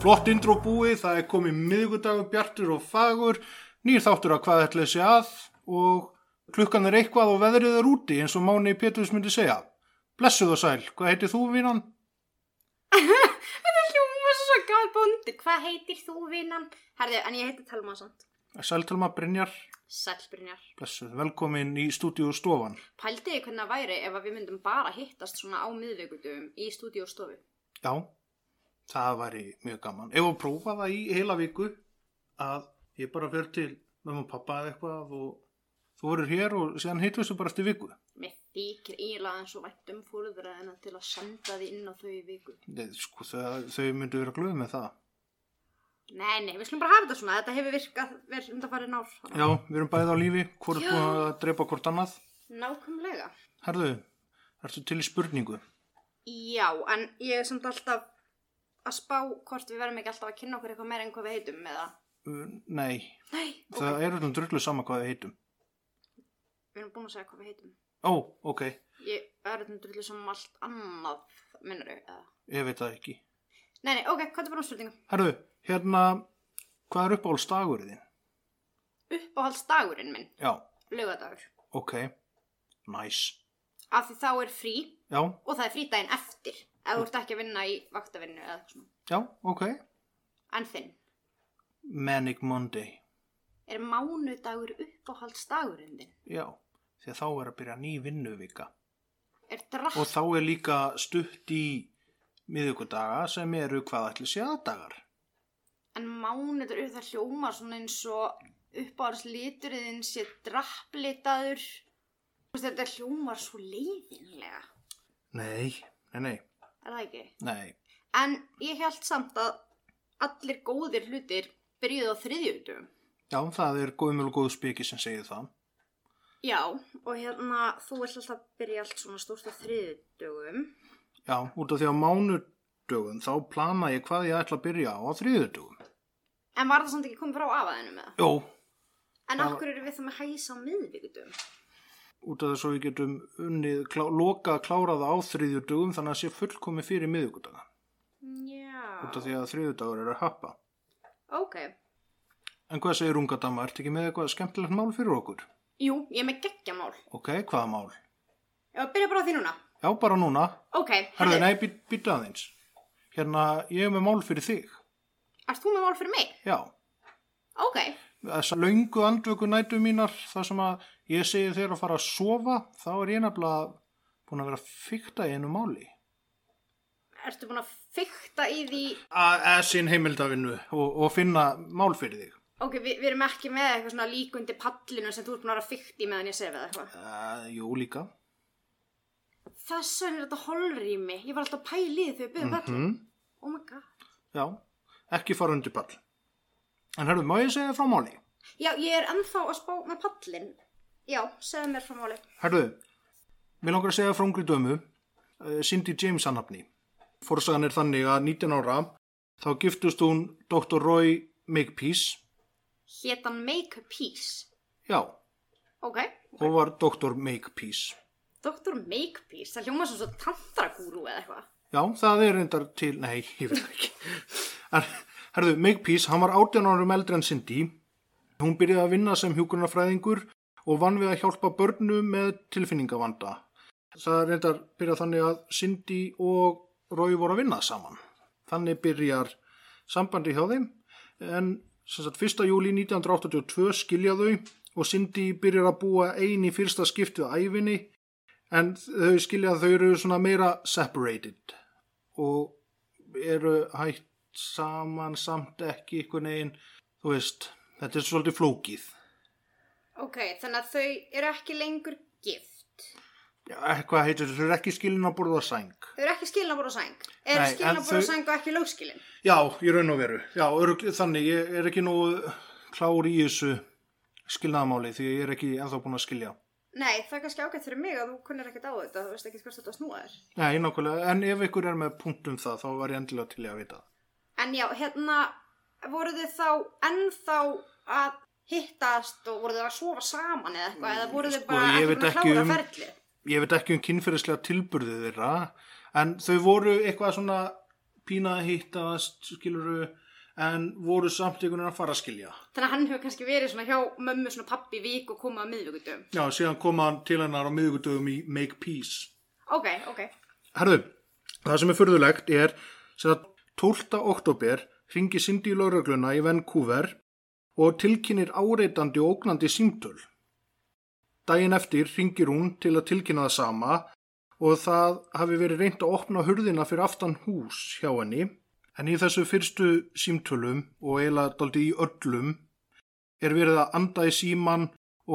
Flott intro búið, það er komið miðgudagur, bjartur og fagur, nýr þáttur að hvað ætla þessi að og klukkan er eitthvað og veðrið er úti eins og Máni Péturs myndi segja. Blessuð og sæl, hvað heitir þú vinan? Þetta hljóma svo gæð bondi. Hvað heitir þú vinnan? Herðu, en ég heiti Telma samt. Sæltelma Brynjar, Sælbrynjar. blessuð, velkomin í stúdíu stofan. Pældiði hvernig það væri ef við myndum bara hittast svona á miðvíkutum í stúdíu og stofu. Já, það væri mjög gaman. Ef að prófa það í heila viku að ég bara fer til mömmu og pappa eða eitthvað og þú verður hér og síðan hittum við bara eftir viku. Mér þykir eiginlega eins og vættum fóröðraðina til að senda því inn á þau í viku. Nei, sko, þau, þau myndu vera glöð með það. Nei, nei, við skulum bara hafa þetta svona. Þetta hefur virkað verið undanfarið nár. Já, við erum bæðið á lífi, hvort er búin að drepa hvort annað. Nákvæmlega. Herðu, ertu til í spurningu? Já, en ég er samt alltaf að spá hvort við verðum ekki alltaf að kynna okkur eitthvað meira en hvað við heitum með það. Uh, nei, Nei, ok. það er öllum drullu sama hvað við heitum. Við erum búin að segja hvað við heitum. Ó, ok, Ég er þetta drullu sem allt annað, minnur þau, eða? ég veit það ekki. Nei, nei, ok, hvað er bara um spurningu? Herðu, hérna, hvað er uppáhaldstagurinn þinn? Uppáhaldsdagurinn minn, Já, laugadagur. ok, nice. Af því þá er frí Já, og það er frí daginn eftir. Ef þú ert ekki að vinna í vaktavinnu eða eitthvað svona. já, ok. En þinn, Manic Monday. er mánudagur uppáhaldsdagurinn þinn? Já, því að þá er að byrja ný vinnuvika. Er? Og þá er líka stutt í miðugudaga sem eru hvað ætli sé aðdagar. En mánudagur, það hljómar svona eins og uppáhaldsliturinn sé drapplitaður. Þú veist, Þetta hljómar svo leiðinlega. Nei, nei, nei, Er það ekki? nei. En ég held samt að allir góðir hlutir byrjuðu á þriðjutugum. Já, það er góðmjöl og góð speki sem segir það. Já, og hérna, þú vilt alltaf byrja allt svona stórt á þriðjutugum. Já, út af því á mánudögum þá plana ég hvað ég ætla að byrja á á þriðudögum. En var það samt ekki komið frá afaðinu með það? Jó, En Það- okkur eru við það með hæsa á miðvíkudugum? Út af þess að við getum unnið, klá, loka að klára það á þriðjudögum þannig að sé fullkomi fyrir miðugudaga. Já. Út af því að þriðjudagur er að happa. Ok. En hvað segir unga dama, ertu ekki með eitthvað skemmtilegt mál fyrir okkur? Jú, ég er með geggjamál. Ok, hvaða mál? Já, byrja bara á því núna. Já, bara núna. Ok, Herðu, nei, být, býta aðeins. Hérna, ég er með mál fyrir þig. Ert þú með mál fyrir mig? Já, Ok. Þessar löngu andvöku nætu mínar, þar sem að ég segi þér að fara að sofa, þá er ég nefnilega búin að vera að fykta í einu máli. Ertu búin að fykta í því... Að að sín heimildavinnu og, og finna mál fyrir þig. Ok, vi, við erum ekki með eitthvað svona líkundi pallinu sem þú ert búin að vera að fykta í meðan ég sef eða eitthvað. Uh, jú, líka. Þess vegna er þetta holrými. Ég var alltaf að því þegar við pallin. Mm, Oh my god. já, ekki fara undir pall. En herðu, má ég segja frá máli? Já, ég er ennþá að spá með pallin. Já, segðu mér frá máli. Herðu, mér langar að segja frá ungri dömu, uh, Cindy James annafni. Forsagan er þannig að 19 ára, þá giftust hún Dr. Roy Makepeace. Hét hann Make a Peace. Já, Ok. og var Dr. Makepeace. Dr. Make Peace. Það hljóma svo svo tantrakúru eða eitthvað. Já, það er reyndar til, nei, ég veit ekki. En, herðu, Makepeace, hann var 18 árum eldri en Cindy. Hún byrjaði að vinna sem hjúgrunarfræðingur og vann við að hjálpa börnum með tilfinningavanda. Það reyndar byrjaði þannig að Cindy og Roy voru að vinna saman. Þannig byrjar sambandi hjá þeim en sagt 1. júli 1982 skilja þau og Cindy byrjar að búa ein í fyrsta skiptið á æfinni en þau skilja að þau eru svona meira separated og eru hægt saman samt ekki ykkur negin, þú veist, þetta er svolítið flókið. Ok, þannig að þau eru ekki lengur gift. Já, hvað heitir þau eru ekki skilin að borða sæng. Þau eru ekki skilin að bora sæng. Er Nei, skilin en að bora þau- sæng og ekki lögskilin? Já, í raun og veru. Já, örugl, þannig, ég er ekki nú klár í þessu skilnaðamáli því ég er ekki ennþá búin að skilja. Nei, það er kannski ágætt fyrir mig að þú kunnir ekkert á þetta, þú veist ekki hvert þetta snúa þér. Nei, nákvæmlega, en ef ykkur er með punkt um það, þá var ég endilega til í að vita það. En já, hérna, voru þið þá ennþá að hittast og voru þið að sofa saman eða eitthvað, eða voru þið Sko, bara búin að ekki klára um- ferlið? Ég veit ekki um kynferðislega tilburðið þeirra, en þau voru eitthvað svona pína að hittast, skiluru, en voru samt einhvern veginn að fara að skilja. Þannig að hann hefur kannski verið svona hjá mömmu svona pappi í vik og komað að miðvíkutum. Já, síðan kom hann til hennar á miðugudögum í Make Peace. Ok, ok. Herðu, það sem er furðulegt er sem að 12. oktober ringi Cindy í laurugluna í Vancouver og tilkynir áreitandi og ógnandi símtöl. Daginn eftir ringir hún til að tilkynna það sama og það hafi verið reynd að opna hurðina fyrir aftan hús hjá henni en í þessu fyrstu símtölum og eiginlega daldi í öllum er verið að anda í síman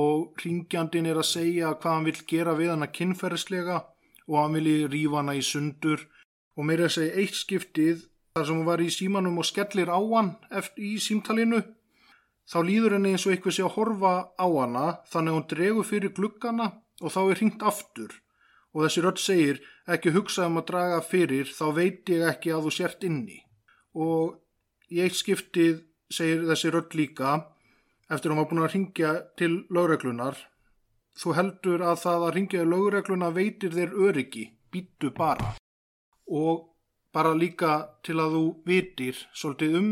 og ringjandin er að segja hvað hann vil gera við hana kynferðislega og hann vilji rífa hana í sundur og meira að segja eitt skiptið þar sem hún var í símanum og skellir á hann eftir í símtalinu þá líður henni eins og eitthvað sé að horfa á hana þannig að hún dregur fyrir gluggana og þá er hringt aftur og þessi rödd segir ekki hugsa um að draga fyrir þá veit ég ekki að þú sért inni og í eitt skiptið segir þessi rödd líka eftir að hún var búin að ringja til lögreglunar þú heldur að það að ringja í lögregluna veitir þér öryggi, býttu bara. Og bara líka til að þú vitir svolítið um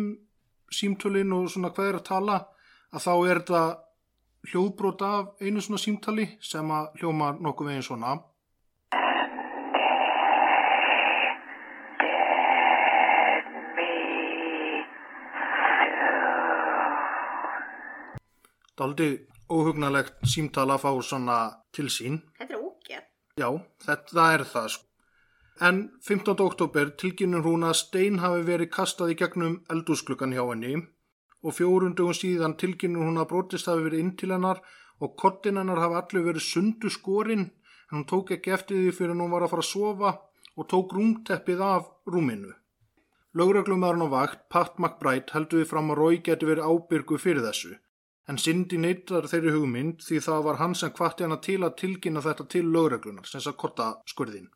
símtölin og svona hvað er að tala, að þá er þetta hljóðbrot af einu svona símtali sem að hljóma nokkuð veginn svona. Daldið óhugnalegt símtala að fá svona til sín. Þetta er ógeð. Já, þetta er það sko. En 15. oktober tilkynur hún að stein hafi verið kastað í gegnum eldúsklukkan hjá henni og fjórundugum síðan tilkynur hún að brotist hafi verið inn til hennar og kottin hennar hafi allir verið sundu skorinn en hún tók ekki eftir því fyrir hún var að fara að sofa og tók rúmteppið af rúminu. Lögreglumæðurinn á vakt, Pat McBride, heldur við fram að Rói geti verið ábyrgu fyrir þessu. En Cindy neytar þeirri hugmynd því það var hann sem hvatti hana til að tilkynna þetta til lögreglunar, sem þess að korta skurðin.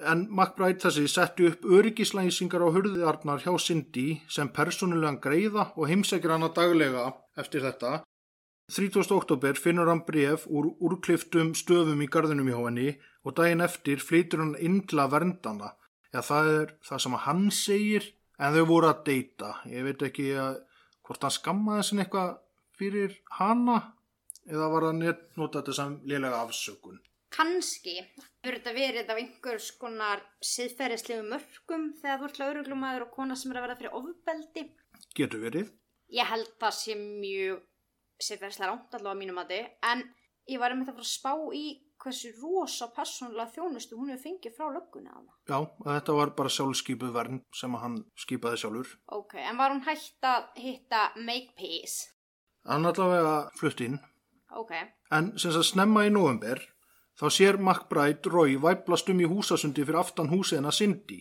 En McBride þessi setti upp öryggislæsingar á hurðarnar hjá Cindy sem persónulegan greiða og heimsækir hana daglega eftir þetta. 30. oktober finnur hann bref úr úrkliftum stöfum í garðinum hjá henni og daginn eftir flytur hann inn til að vernda hana. Já, það er það sem hann segir en þau voru að deyta. Ég veit ekki að, hvort hann skammaði sinni eitthvað fyrir hana eða var hann nota þetta sem lélega afsökun. Kanski hefur þetta verið af einhvers konar siðferðislegu mörgum þegar þú ert lauruglumæður og kona sem er að verða fyrir ofbeldi. Getur verið. Ég held það sé mjög siðferðislega rámt allavega mínum mati en ég var einmitt að fara að spá í hversu rosa persónulega þjónustu hún hefur fengið frá löggunni að það. Já, að þetta var bara sjálfskipuð vernd sem að hann skipaði sjálfur. Ok, en var hún hægt að hitta Makepeace? Hann allavega flutt inn. Ok, En sem að snemma í november þá sér McBride Roy væplast um í húsasundi fyrir aftan húsið hennar Cindy.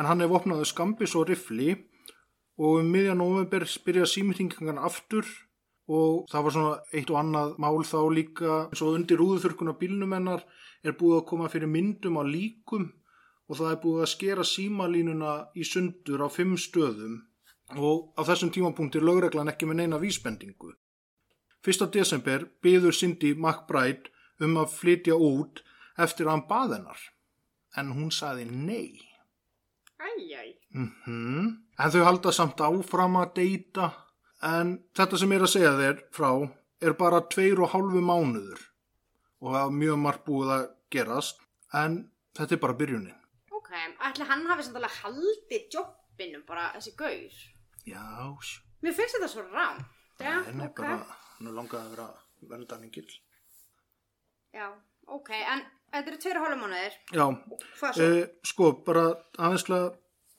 En hann er vopnaður skambis og rifli og um miðjan november byrja símyringan aftur og það var svona eitt og annað mál þá líka eins og undir úðurþurkun á bílnum hennar er búið að koma fyrir myndum á líkum og það er búið að skera símalínuna í sundur á fimm stöðum og á þessum tímapunkti er lögreglan ekki með neina vísbendingu. 1. desember byður Cindy McBride um að flytja út eftir að hann bað hennar. En hún saði nei. æjæj. Mm En þau halda samt áfram að deyta. En þetta sem ég er að segja þér frá er bara tveir og hálfu mánuður. Og það er mjög margt búið að gerast. En þetta er bara byrjunin. Ok, ætli hann hafi samt alveg haldið jobbinu bara þessi gaur. Já. Mér finnst þetta svo rám. En er ok. bara, hann er langað að vera verðaningil. Já, ok, en þetta eru hálf mánuðir. Já, Hvað svo? Eh, sko, bara aðeinslega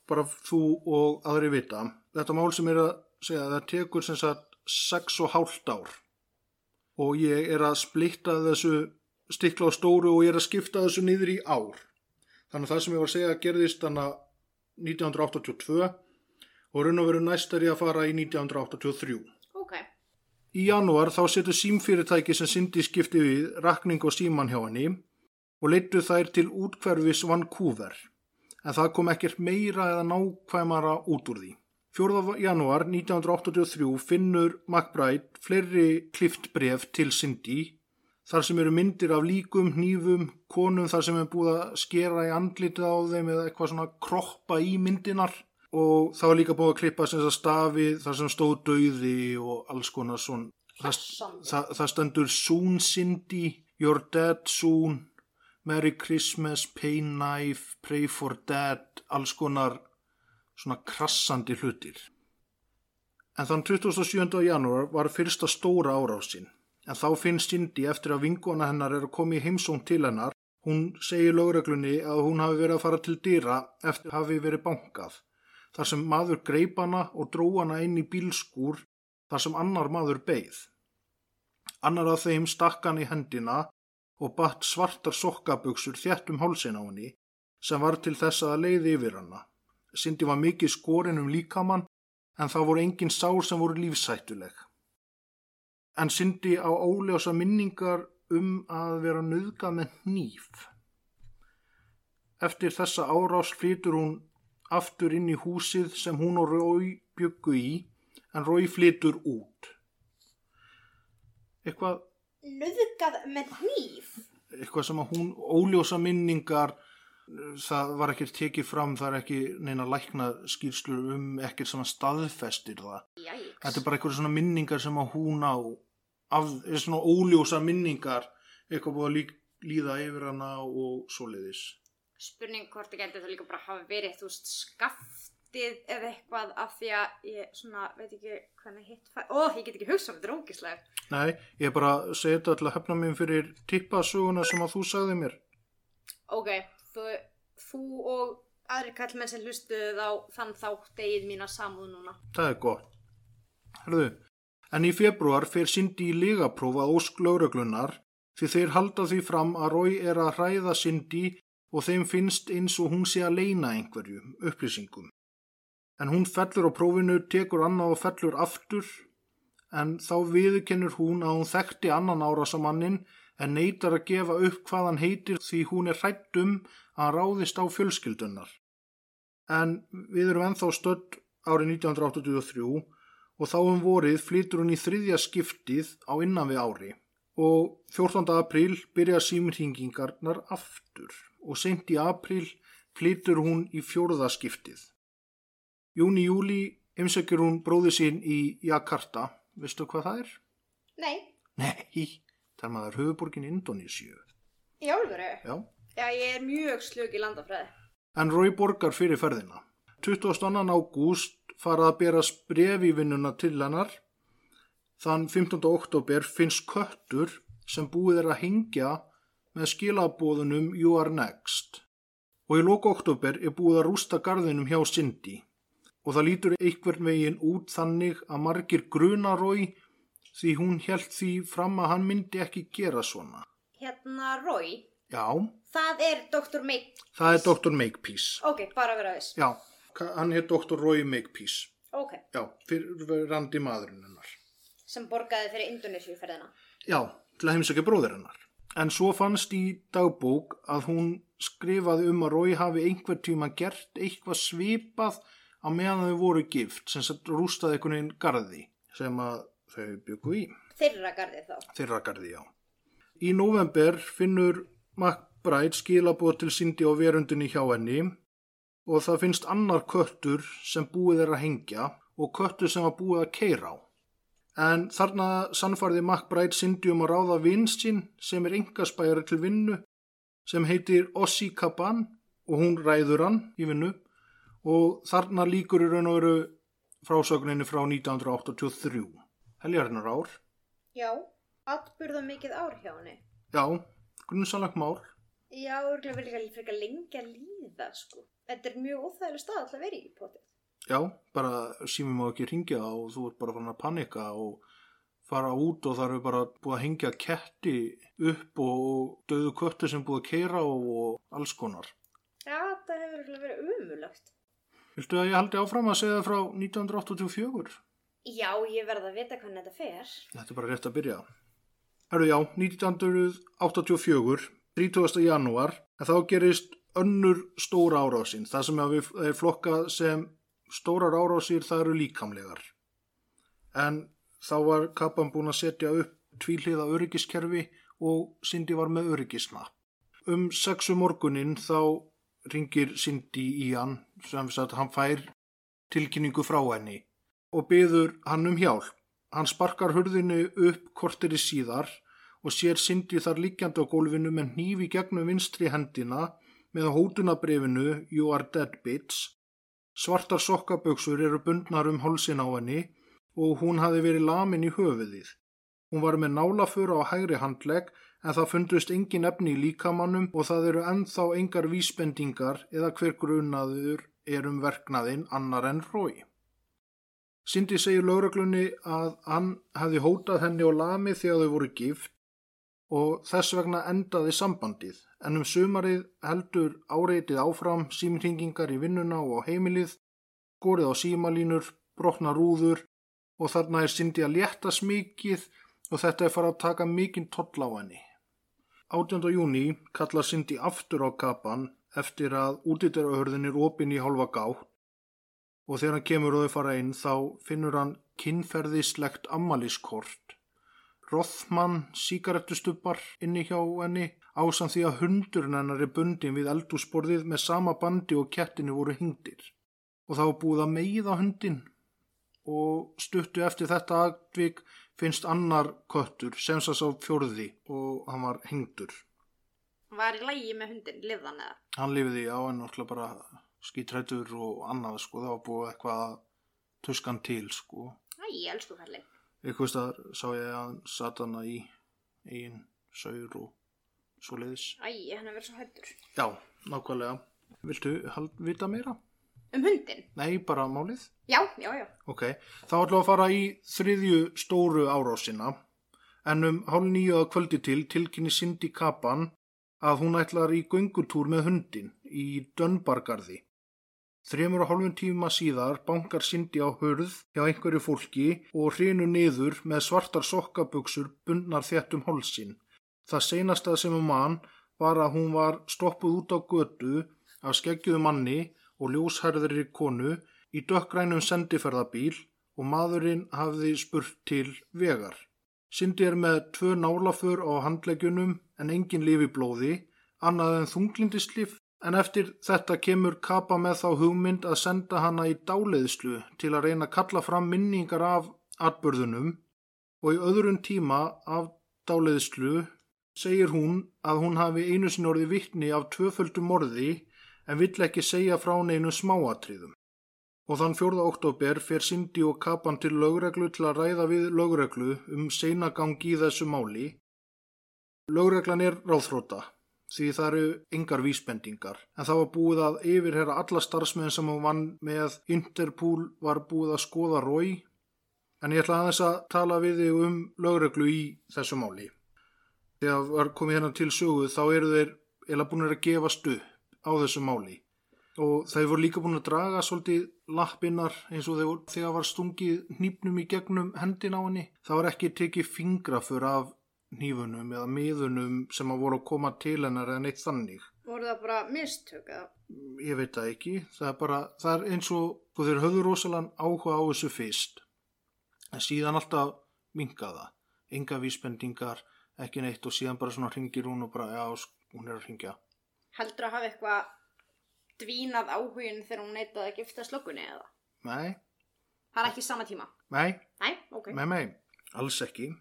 bara þú og aðri vita þetta mál sem er að segja það tekur sem sagt sex og hálft ár og ég er að splitta þessu stikla á stóru og ég er að skipta þessu niður í ár. Þannig að það sem ég var að segja gerðist þannig að 1982 og raun og veru næstar ég að fara í 1983. Í janúar þá setur símfyrirtæki sem Cindy skipti við rakning og síman hjá henni og leittu þær til útkverfis Vancouver en það kom ekkert meira eða nákvæmara út úr því. 4. janúar 1983 finnur McBride fleiri klift bref til Cindy þar sem eru myndir af líkum, hnífum, konum þar sem er búið að skera í andlitið á þeim eða eitthvað svona kroppa í myndinar og það var líka búið að klippa sem stafi þar sem stóð dauði og alls konar svona. Það, það, það stendur Soon Cindy, You're Dead Soon, Merry Christmas, Pay Knife, Pray for Dead, alls konar svona krassandi hlutir. En þann 27. janúar var fyrsta stóra árásinn. En þá finnst Cindy eftir að vingona hennar er að koma í heimsóng til hennar. Hún segir lögreglunni að hún hafi verið að fara til dýra eftir hafi verið bankað. Þar sem maður greip hana og dró hana inn í bílskúr þar sem annar maður beigð. Annar af þeim stakk hann í hendina og batt svartar sokkabuxur þjætt um hálsin á henni sem var til þess að leiði yfir hana. Cindy var mikið skorinn um líkamann en það voru engin sár sem voru lífsættuleg. En Cindy á óljósa minningar um að vera nöðgað með hníf. Eftir þessa árás flytur hún aftur inn í húsið sem hún og Rói byggu í en Rói flytur út. Eitthvað, Nöðgað með hníf. eitthvað sem að hún óljósa minningar það var ekkert tekið fram það er ekki neina lækna skýrslur um ekkert svona staðfestir það Jæks. þetta er bara eitthvað svona minningar sem að hún á af, svona óljósa minningar eitthvað búið að líða yfir hana og svoleiðis Spurning hvort það getur það líka bara hafa verið, þú veist, skaftið eða eitthvað af því að ég svona, veit ekki hvernig hitt fæ... Ó, ég get ekki hugsað þetta er ógislega. nei, ég er bara segja þetta til að hefna mér fyrir tippasuguna sem að þú sagði mér Ok, þú, þú og aðri kallmenn sem hlustuðu á þann þátt eigið mína samúð núna. það er gott Herðu, en í februar fer Cindy í ligapróf að ósk lauruglunar því þeir halda því fram að Rói er að hræða Cindy og þeim finnst eins og hún sé að leina einhverju upplýsingum. En hún fellur á prófinu, tekur annað og fellur aftur en þá viðkennur hún að hún þekkti annan árasamannin en neytar að gefa upp hvað hann heitir því hún er hrætt um að hann ráðist á fjölskyldunar. En við erum ennþá stödd árið 1983 og þá um vorið flytur hún í þriðja skiptið á innan við ári og 14. apríl byrja símringingarnar aftur og sent í apríl flytur hún í fjórða skiptið. Júni-júli heimsækjur hún bróði sín í Jakarta, veistu hvað það er? Nei, Nei, það er maður höfuborgin Indonísíu. í álveru. Já. Já, ég er mjög slug í landafræði. En Rói borgar fyrir ferðina. 22. ágúst farað að bera bref í vinnuna til hennar. Þann 15. oktober finnst köttur sem búið er að hengja með skilabóðunum You are next. Og í loka oktober er búið að rústa garðinum hjá Cindy. Og það lítur einhvern veginn út þannig að margir gruna Rói því hún held því fram að hann myndi ekki gera svona. Hérna, Rói, Já, það er Dr. Make. það er Dr. Makepeace. Ok, bara vera viss. Já, hann er Dr. Roy Makepeace. Ok, Já, fyrir randi maðurinn hennar. sem borgaði fyrir Indonésiu ferðina. Já, til að heimsækja bróðir hennar. En svo fannst í dagbók að hún skrifaði um að Roy hafi einhver tíma gert eitthvað svipað á meðan þau voru gift, sem rústaði einhvern veginn garði sem að þau byggu í. Þeirra garðið þá. Þeirra garði, já. Í november finnur McBride skilabóð til Cindy á verundinni hjá henni og það finnst annar köttur sem búið er að hengja og köttur sem var búið að keira á. En þarna sannfarði McBride Cindy um að ráða vinst sín sem er engaspæri til vinnu sem heitir Ossi Kaban og hún ræður hann í vinnu og þarna líkur í raun og veru frásögninni frá 1983. Heljarnar ár. Já, atburða mikið ár hjá henni. Já, grunnsalagt mál. Já, örgulega vil ég frekar lengi að líða, sko. Þetta er mjög óþægileg stað alltaf verið í potið. Já, bara sími má ekki ringja og þú ert bara fann að panika og fara út og það eru bara búið að hengja ketti upp og döðu köttu sem búið að keira og alls konar. Já, það hefur verið umulagt. Viltu að ég haldi áfram að segja frá 1984? Já, ég verð að vita hvernig þetta fer. Þetta er bara rétt að byrja. Herru já, 1984, 30. janúar, en þá gerist önnur stóra árásinn. Það sem við er flokkað sem stórar árásir það eru líkamlegar. En þá var kappan búin að setja upp tvíliða öryggiskerfi og Cindy var með öryggisnapp. Um sexu morgunin þá ringir Cindy í hann sem sagt hann fær tilkynningu frá henni og byður hann um hjálp. Hann sparkar hurðinu upp korteri síðar og sér Cindy þar liggjandi á gólfinu með hnífi gegnum vinstri hendina með hótunabrifinu You are dead bitch. Svartar sokkaböksur eru bundnar um hálsin á henni og hún hafi verið lamin í höfuðið. Hún var með nálafur á hægri handlegg en það fundust engin efni í líkamannum og það eru ennþá engar vísbendingar eða hver grunaður er um verknaðinn annar en rói. Sindi segir lögreglunni að hann hefði hótað henni og lamið þegar þau voru gift og þess vegna endaði sambandið en um sumarið heldur áreitið áfram símringingar í vinnuna og á heimilið, skorið á símalínur, brotna rúður og þarna er Sindi að létta smikið og þetta er fara að taka mikinn toll á henni. 18. júni kallar Sindi aftur á kapan eftir að útýttarauðurðin er opinn í hálfa gátt og þegar hann kemur og þau fara inn þá finnur hann kinnferðislegt ammaliskort. Rothmann síkarettustubbar inni hjá henni ásamt því að hundurinn hennar er bundin við eldúsborðið með sama bandi og kettinni voru hingdir. Og þá búið að meiða hundin og stuttu eftir þetta atvik finnst annar köttur sem sá fjörði og hann var hingdur. Var í lægi með hundin, lifðan eða? Hann lifiði á en náttúrulega bara skítrættur og annað sko, það var búið eitthvað að tuskan til sko. Æ, ég elsku kalli. Eitthvað staðar sá ég að hann satt hana í eigin saur og svo leiðis. Æ, hann er verið svo hættur. Já, nákvæmlega. Viltu vita meira? Um hundin? Nei, bara málið. Já, já, já. Ok, þá ætlum við að fara í þriðju stóru árásina en um hálf nýju að kvöldi til tilkynni Cindy Kapan að hún ætlar í göngutúr með hundin í Dönbargarði. Þremur og hálfum tíma síðar bankar Cindy á hörð hjá einhverju fólki og hrinu niður með svartar sokkabuxur bundnar þéttum hálsin. Það seinasta sem um mann var að hún var stoppuð út á götu af skeggjuðu manni og ljóshærðri konu í dökkrænum sendiferðabíl og maðurinn hafði spurt til vegar. Cindy er með tvö nálafur á handleggjunum en engin lifi blóði, annað en þunglindislif, en eftir þetta kemur Kappa með þá hugmynd að senda hana í dáleiðslu til að reyna að kalla fram minningar af atbörðunum og í öðrun tíma af dáleiðslu segir hún að hún hafi einu sinni orði vittni af tvöföldum morði en vill ekki segja frá neinu smáatriðum. Og þann 4. oktober fer Cindy og Kapan til lögreglu til að ræða við lögreglu um seinagang í þessu máli. Lögreglan er ráðþróta því það eru yngar vísbendingar en það var búið að yfirherra alla starfsmenn sem hún vann með Interpol var búið að skoða rói en ég ætla aðeins að tala við þig um lögreglu í þessu máli. Þegar var komið hérna til sögu þá eru þeir eða búin að gefast upp á þessu máli og þeir voru líka búin að draga svolítið lappinnar eins og þegar var stungið nýpnum í gegnum hendin á henni. Það var ekki tekið fingrafur af nýfunum eða miðunum sem að voru að koma til hennar en eitt þannig. Voru það bara mistök eða? Ég veit það ekki. Það er bara, það er eins og sko, þeir höfðu rosalega áhuga á þessu fyrst en síðan alltaf mingaða. Enga vísbendingar, ekki neitt og síðan bara svona ringir hún og bara, já, hún er að ringja. Heldur að hafa eitthvað dvínað áhugin þegar hún neitaði að gifta slökunni eða? Nei, Það er ekki sama tíma. nei, Nei, ok. nei, nei, alls ekki.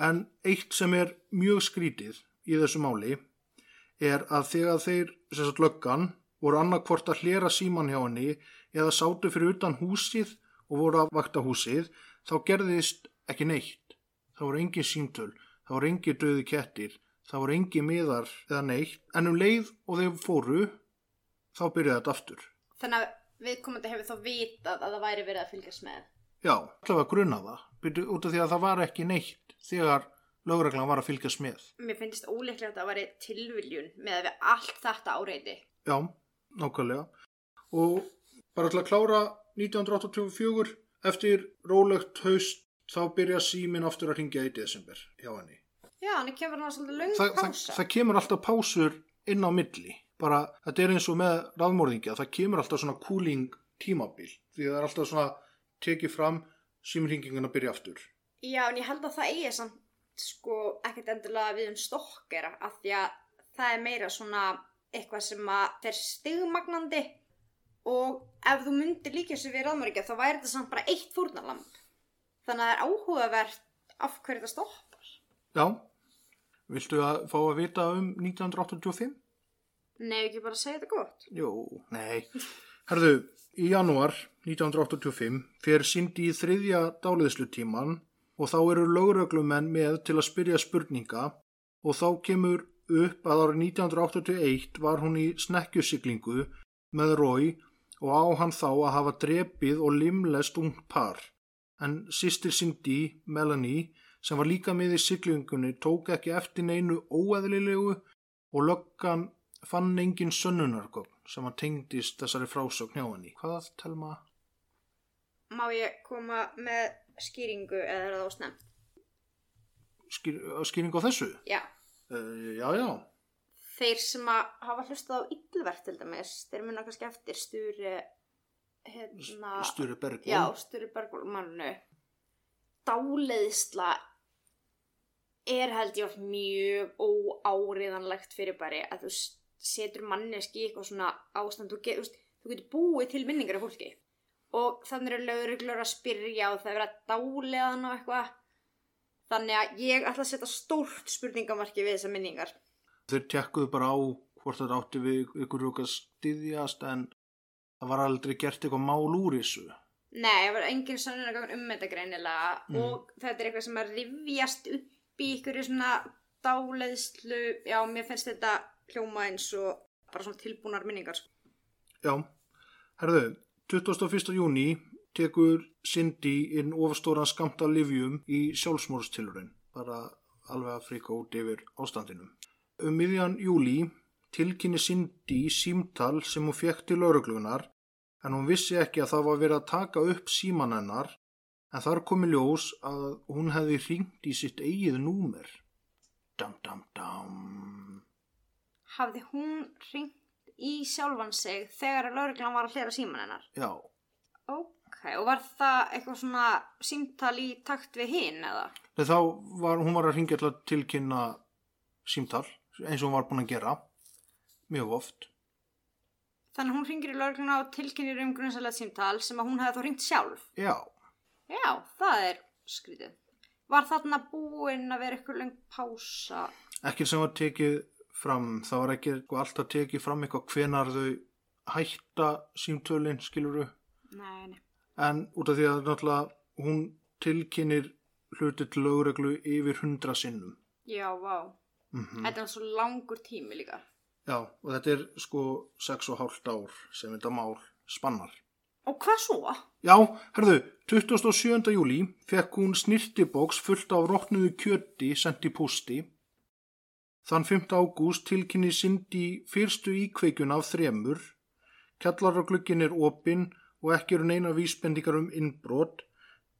En eitt sem er mjög skrítið í þessu máli er að þegar þeir, sagt löggan, voru annarkvort að hlera síman hjá henni eða sátu fyrir utan húsið og voru að vakta húsið, þá gerðist ekki neitt. Það voru engin símtöl, það voru engin döði kettir, það voru engin miðar eða neitt, en um leið og þeir fóru, þá byrjaði þetta aftur. Þannig að viðkomandi hefur þá vitað að það væri verið að fylgjast með. Já, allavega grunna það, byrju, út af því að það var ekki neitt þegar lögreglan var að fylgjast með. Mér finnst ólíklegt að það væri tilviljun með að við allt þetta áreiti. Já, nákvæmlega. Og bara til að klára 1984, eftir rólegt haust, þá byrja síminn aftur að ringja í desember hjá henni. Já, hann kemur hann svolítið löng Það, það, pása. það kemur alltaf pásur inn á milli. Bara, þetta er eins og með ráðmórðingja, það kemur alltaf svona cooling tímabil. Því það er alltaf svona tekið fram, símringinguna byrja aftur. Já, en ég held að það eigi samt sko ekkert endilega við um stokkera af því að það er meira svona eitthvað sem að fer stigmagnandi og ef þú myndir líka þessu við ráðmörgja þá væri þetta samt bara eitt fórnalamb. Þannig að það er áhugavert af hverju þetta stoppar. Já, viltu að fá að vita um 1985? Nei, ekki bara segja þetta gott. Jú, nei. Herðu, í janúar 1985 fer Cindy í þriðja dáliðslutíman og þá eru lögreglumenn með til að spyrja spurninga og þá kemur upp að árið 1981 var hún í snekkjusiklingu með Rói og á hann þá að hafa drepið og limlest ung par. En sýstir Cindy, Melanie, sem var líka með í siklingunni, tók ekki eftir neinu óeðlilegu og löggan fann engin sönnunargögn sem að tengdist þessari frásögn hjá henni. Hvað, Telma? Má ég koma með skýringu eða er það ásnefnt? Skýr, skýring á þessu? Já. Uh, já, já. Þeir sem hafa hlustað á yllverk til dæmis, þeir muna kannski eftir stúri hérna... Sture Bergman. Já, stúri bergmannu. Dáleiðsla er held ég oft mjög óáriðanlegt fyrir bari að þú setur manneski í eitthvað svona ástand þú, get, þú getur búið til minningar af fólki og þannig eru lögreglur að spyrja og það er verið að dáleiða hann og eitthvað þannig að ég ætla að setja stórt spurningamarki við þessar minningar Þeir tekkuðu bara á hvort þetta átti við ykkur okkar styðjast en það var aldrei gert eitthvað mál úr þessu. Nei, það var engin sannunargagn um þetta greinilega Mm. og þetta er eitthvað sem að rifjast upp í ykkur svona dáleiðslu, já, mér finnst þetta hljóma eins og bara svona tilbúnar minningar. sko. Já, herðu, 21. júni tekur Cindy inn ofstóran skamta livjum í sjálfsmórstilurinn, bara alveg að fríka út yfir ástandinu. Um miðjan júli tilkynni Cindy símtal sem hún fekk til lauruglunar en hún vissi ekki að það var verið að taka upp síman hennar en þar komi ljós að hún hefði hringt í sitt eigið númer. Dam, dam, dam. Hafði hún ringt í sjálfan sig þegar lauruglan var að hlera síman hennar? Já, Ok, og var það eitthvað svona símtal í takt við hinn eða? Nei, þá var hún var að ringja til að tilkynna símtal eins og hún var búin að gera mjög oft. Þannig hún ringir í laurugluna og tilkynir um grunnsalegt símtal sem að hún hefði þá ringt sjálf. Já, Já, það er skrítið. Var þarna búinn að vera ykkur lengt pása? ekki sem var tekið fram, það var ekki sko, alltaf tekið fram eitthvað hvenar þau hætta símtölin, skiluru. Nei, nei. En út af því að náttúrulega hún tilkynir hluti til lögreglu yfir hundra sinnum. Já, vá. Mm Þetta er svo langur tími líka. Já, og þetta er sko sex og hálft ár sem þetta mál spannar. Og hvað svo? Já, herðu, 27. júli fekk hún snirtibóks fullt af rótnuðu kjöti sendt í pústi. Þann 5. ágúst tilkynni Cindy fyrstu íkveikjun af þremur. Kjallaraglugginn er opinn og ekki eru neina vísbendingar um innbrot.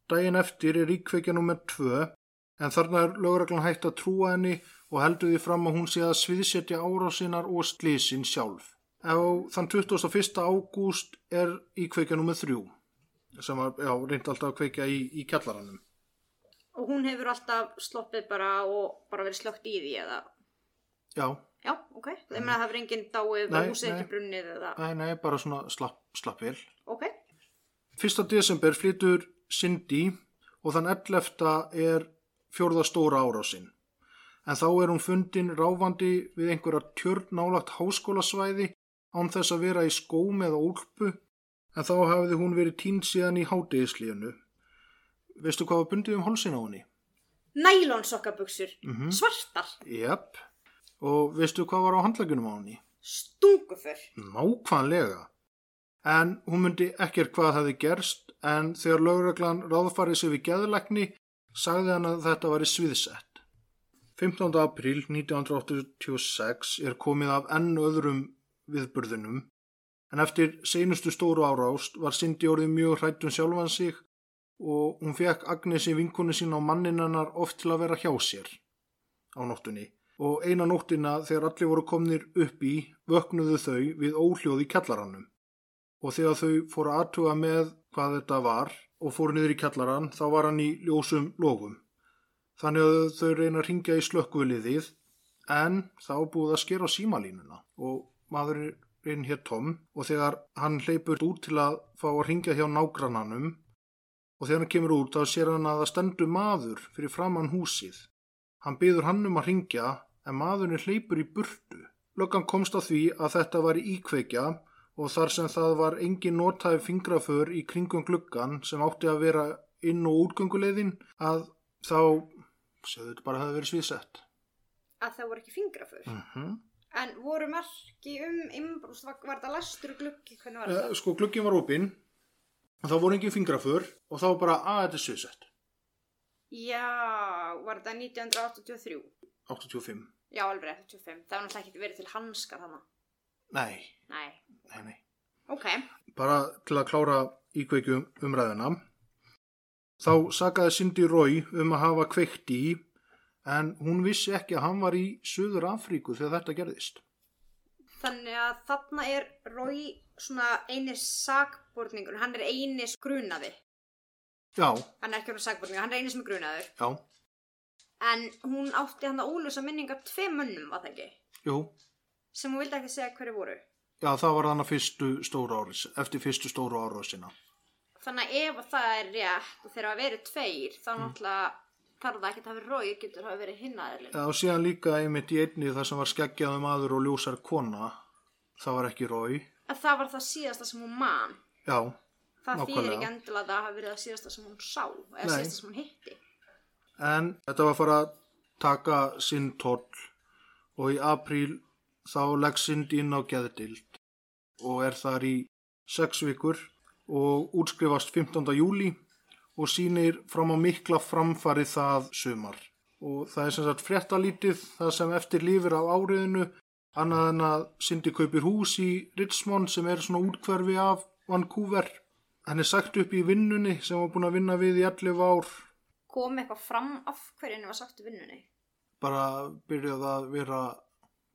Dæin eftir er íkveikja nummer 2 en þarna er lögreglan hægt að trúa henni og heldur því fram að hún sé að sviðsetja árásinnar og slísin sjálf. Á þann 21. ágúst er íkveikja nummer 3 sem var, já, reyndi alltaf að kveikja í, í kjallaranum. Og hún hefur alltaf sloppið bara og bara verið slögt í því eða? Já, Já, ok. Það að það hefur enginn dáið og húsið ekki brunnið eða? nei, nei, bara svona slapp, slapp vel. Ok. 1. desember flytur Cindy og þann 11. er fjórða stóra árásinn. En þá er hún fundin ráfandi við einhverja tjörn nálagt háskólasvæði án þess að vera í skóm eða úlpu en þá hafði hún verið tínt síðan í hádegislíðinu. Veistu hvað var bundið um hálsin á henni? Nælonsokkaböksur. Mm Svartar. Jep. Og veistu hvað var á handlagunum á henni? Stunguför. Nákvæmlega. En hún myndi ekkert hvað hefði gerst en þegar lögreglan ráðfarið sig við geðlækni sagði hann að þetta væri sviðsett. 15. apríl 1986 er komið af enn öðrum viðburðunum en eftir seinustu stóru árást var Cindy orðið mjög hrætt um sjálfan sig og hún fekk Agnesi vinkonu sín á manninannar oft til að vera hjá sér á nóttunni og eina nóttina þegar allir voru komnir upp í vöknuðu þau við óhljóð í kjallarannum og þegar þau fóru aðtuga með hvað þetta var og fóru niður í kjallarann þá var hann í ljósum lofum. Þannig að þau reyna að ringja í slökkviliðið en þá búið að skera símalínuna og maðurinn hér Tom og þegar hann hleypur út til að fá að ringja hjá nágrannanum og þegar hann kemur út þá sér hann að það stendur maður fyrir framann húsið. Hann byður hann um að ringja en maðurinn hleypur í burtu. Löggan komst að því að þetta var íkveikja og þar sem það var engin notaði fingraför í kringum gluggan sem átti að vera inn- og útgönguleiðin að þá, segðu þetta bara að það hefði verið sviðsett. Að það voru ekki fingraför. Mm -hmm. En voru merki um innbrúst, var, var þetta lastur gluggi, hvernig var Eh, þetta? sko glugginn var opinn og þá voru engin fingraför og þá var bara að þetta er sviðsett. Já, var þetta 1983? 85. Já, alveg rétt, 85. Það var náttúrulega ekki verið til hanskar þannig. Nei, Nei, nei, nei. ok. bara til að klára íkveikjum umræðina. Þá sagaði Cindy Roy um að hafa kveikt í en hún vissi ekki að hann var í Suður Afríku þegar þetta gerðist. Þannig að þarna er Rói svona eini sakborningur, hann er eini grunaði. Já, Hann er ekki orðið sakborningur, hann er eini sem er grunaður. já, En hún átti hann að ólösa minningar tvei mönnum, var það ekki? jú. Sem hún vildi ekki segja hverju voru. Já, það var þannig fyrstu stóru ári, eftir fyrstu stóru ára sína. Þannig að ef að það er rétt og þegar að verið tveir, þá náttúrulega þarf það ekki að hafa verið Rói, getur það verið hinnaðurinn. Já, og síðan líka einmitt í einni það sem var skeggjaði maður og ljósar kona. Það var ekki Rói. Að það var það síðasta sem hún man. Já, Það þýðir Nákvæmlega. ekki endilega að það hafi verið það síðasta sem hún sá, eða Nei. síðasta sem hún hitti. En þetta var að fara að taka sinn toll og í apríl þá legg Cindy inn á geðdild og er þar í sex vikur og útskrifast 15. júli og sýnir fram á mikla framfari það sumar. Og það er sem sagt fréttalítið það sem eftir lifir á áriðinu annað en að Cindy kaupir hús í Richmond sem er svona útkverfi af Vancouver. Hann er sagt upp í vinnunni sem var búin að vinna við í 11 ár Kom eitthvað fram af hverju henni var sagt í vinnunni. bara byrjaði að vera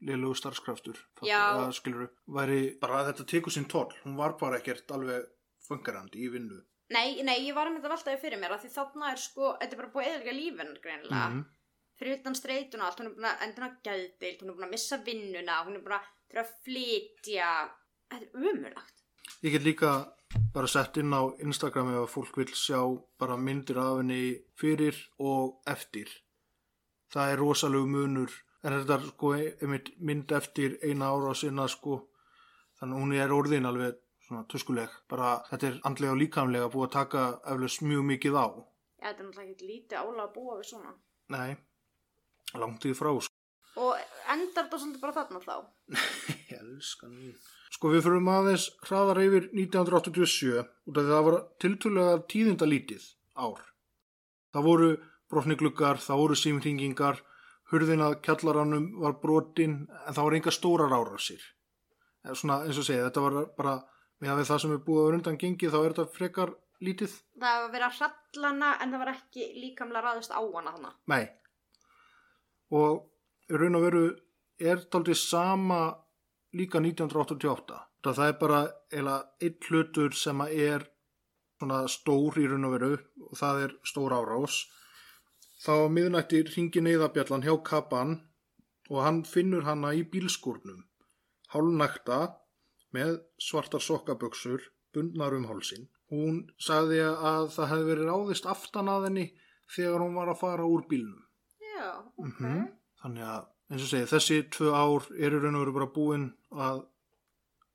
liðlegu starfskraftur Já. skilur, væri bara að þetta tekur sinn toll hún var bara ekkert alveg fungerandi í vinnu Nei, nei, ég var að mynda veltaði fyrir mér að því þarna er sko, þetta er bara búið eðalega lífin greinilega. Mhm. Fyrir utan streituna og allt, hún er búin að enda hana gæðdeild, hún er búin að missa vinnuna, hún er búin að þurfa að flytja. Þetta er umurlagt. ég get líka bara sett inn á Instagram ef að fólk vil sjá bara myndir af henni fyrir og eftir það er rosalegu munur en þetta er sko einmitt mynd eftir eina ára sinna sko þannig hún er orðin alveg svona tuskuleg bara þetta er andlega og líkamlega búið að taka eflaust mjög mikið á Já, þetta er náttúrulega ekki lítið álag að búa við svona. nei, langt í frá sko Og endar þetta svolítið bara þarna þá? Elskan mín. Sko við fyrir aðeins hraðar yfir 1987 út af því að það var tiltölulega tíðindalítið ár. Það voru brotnigluggar, það voru símringingar, hurðin að kjallaranum var brotin en það voru enga stórar árásir. Eh, Svona eins og segja, þetta var bara með að við það sem er búið að vera undan gengið þá er þetta frekar lítið. Það var verið að hrallana en það var ekki líkamlega ráðist á hana þannig. Nei. Og raun og veru er taldið sama líka 1988. Það það er bara eila einn hlutur sem að er svona stór í raun og veru og það er stór árás. Þá á miðnætti ringi neyðabjallan hjá Kaban og hann finnur hana í bílskúrnum. Hálnækta með svartar sokkaböksur bundnar um hálsin. Hún sagði að það hefði verið ráðist aftan að henni þegar hún var að fara úr bílnum. Já, ok. Mhm. Þannig að, eins og segi, þessi tvö ár eru raun og veru bara búin að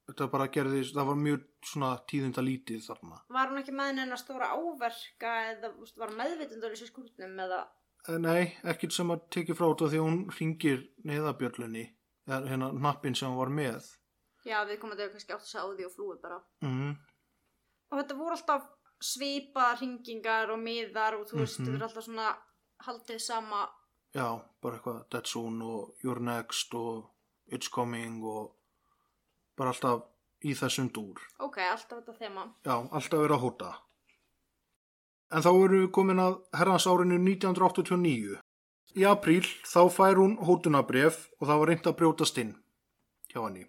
þetta bara gerðist, það var mjög svona tíðinda lítið þarna. Var hún ekki með henni að stóra áverka eða veist, var meðvitundur í sér skúrnum eða... Eh, Nei, ekkert sem að tekið frá þetta því hún ringir neðabjöllunni, eða hérna nappin sem hún var með. Já, við komum að þau kannski átt að segja á því og flúið bara. Mm. Og þetta voru alltaf svipa hringingar og miðar og þú veist, Mhm. þetta er alltaf svona haldið sama Já, bara eitthvað Dead Soon og You're Next og It's Coming og bara alltaf í þessum dúr. ok, alltaf þetta þema Já, alltaf verið að hóta. En þá erum við komin að herrans árinu 1989. Í apríl þá fær hún hótunabref og það var reynd að brjótast inn hjá henni.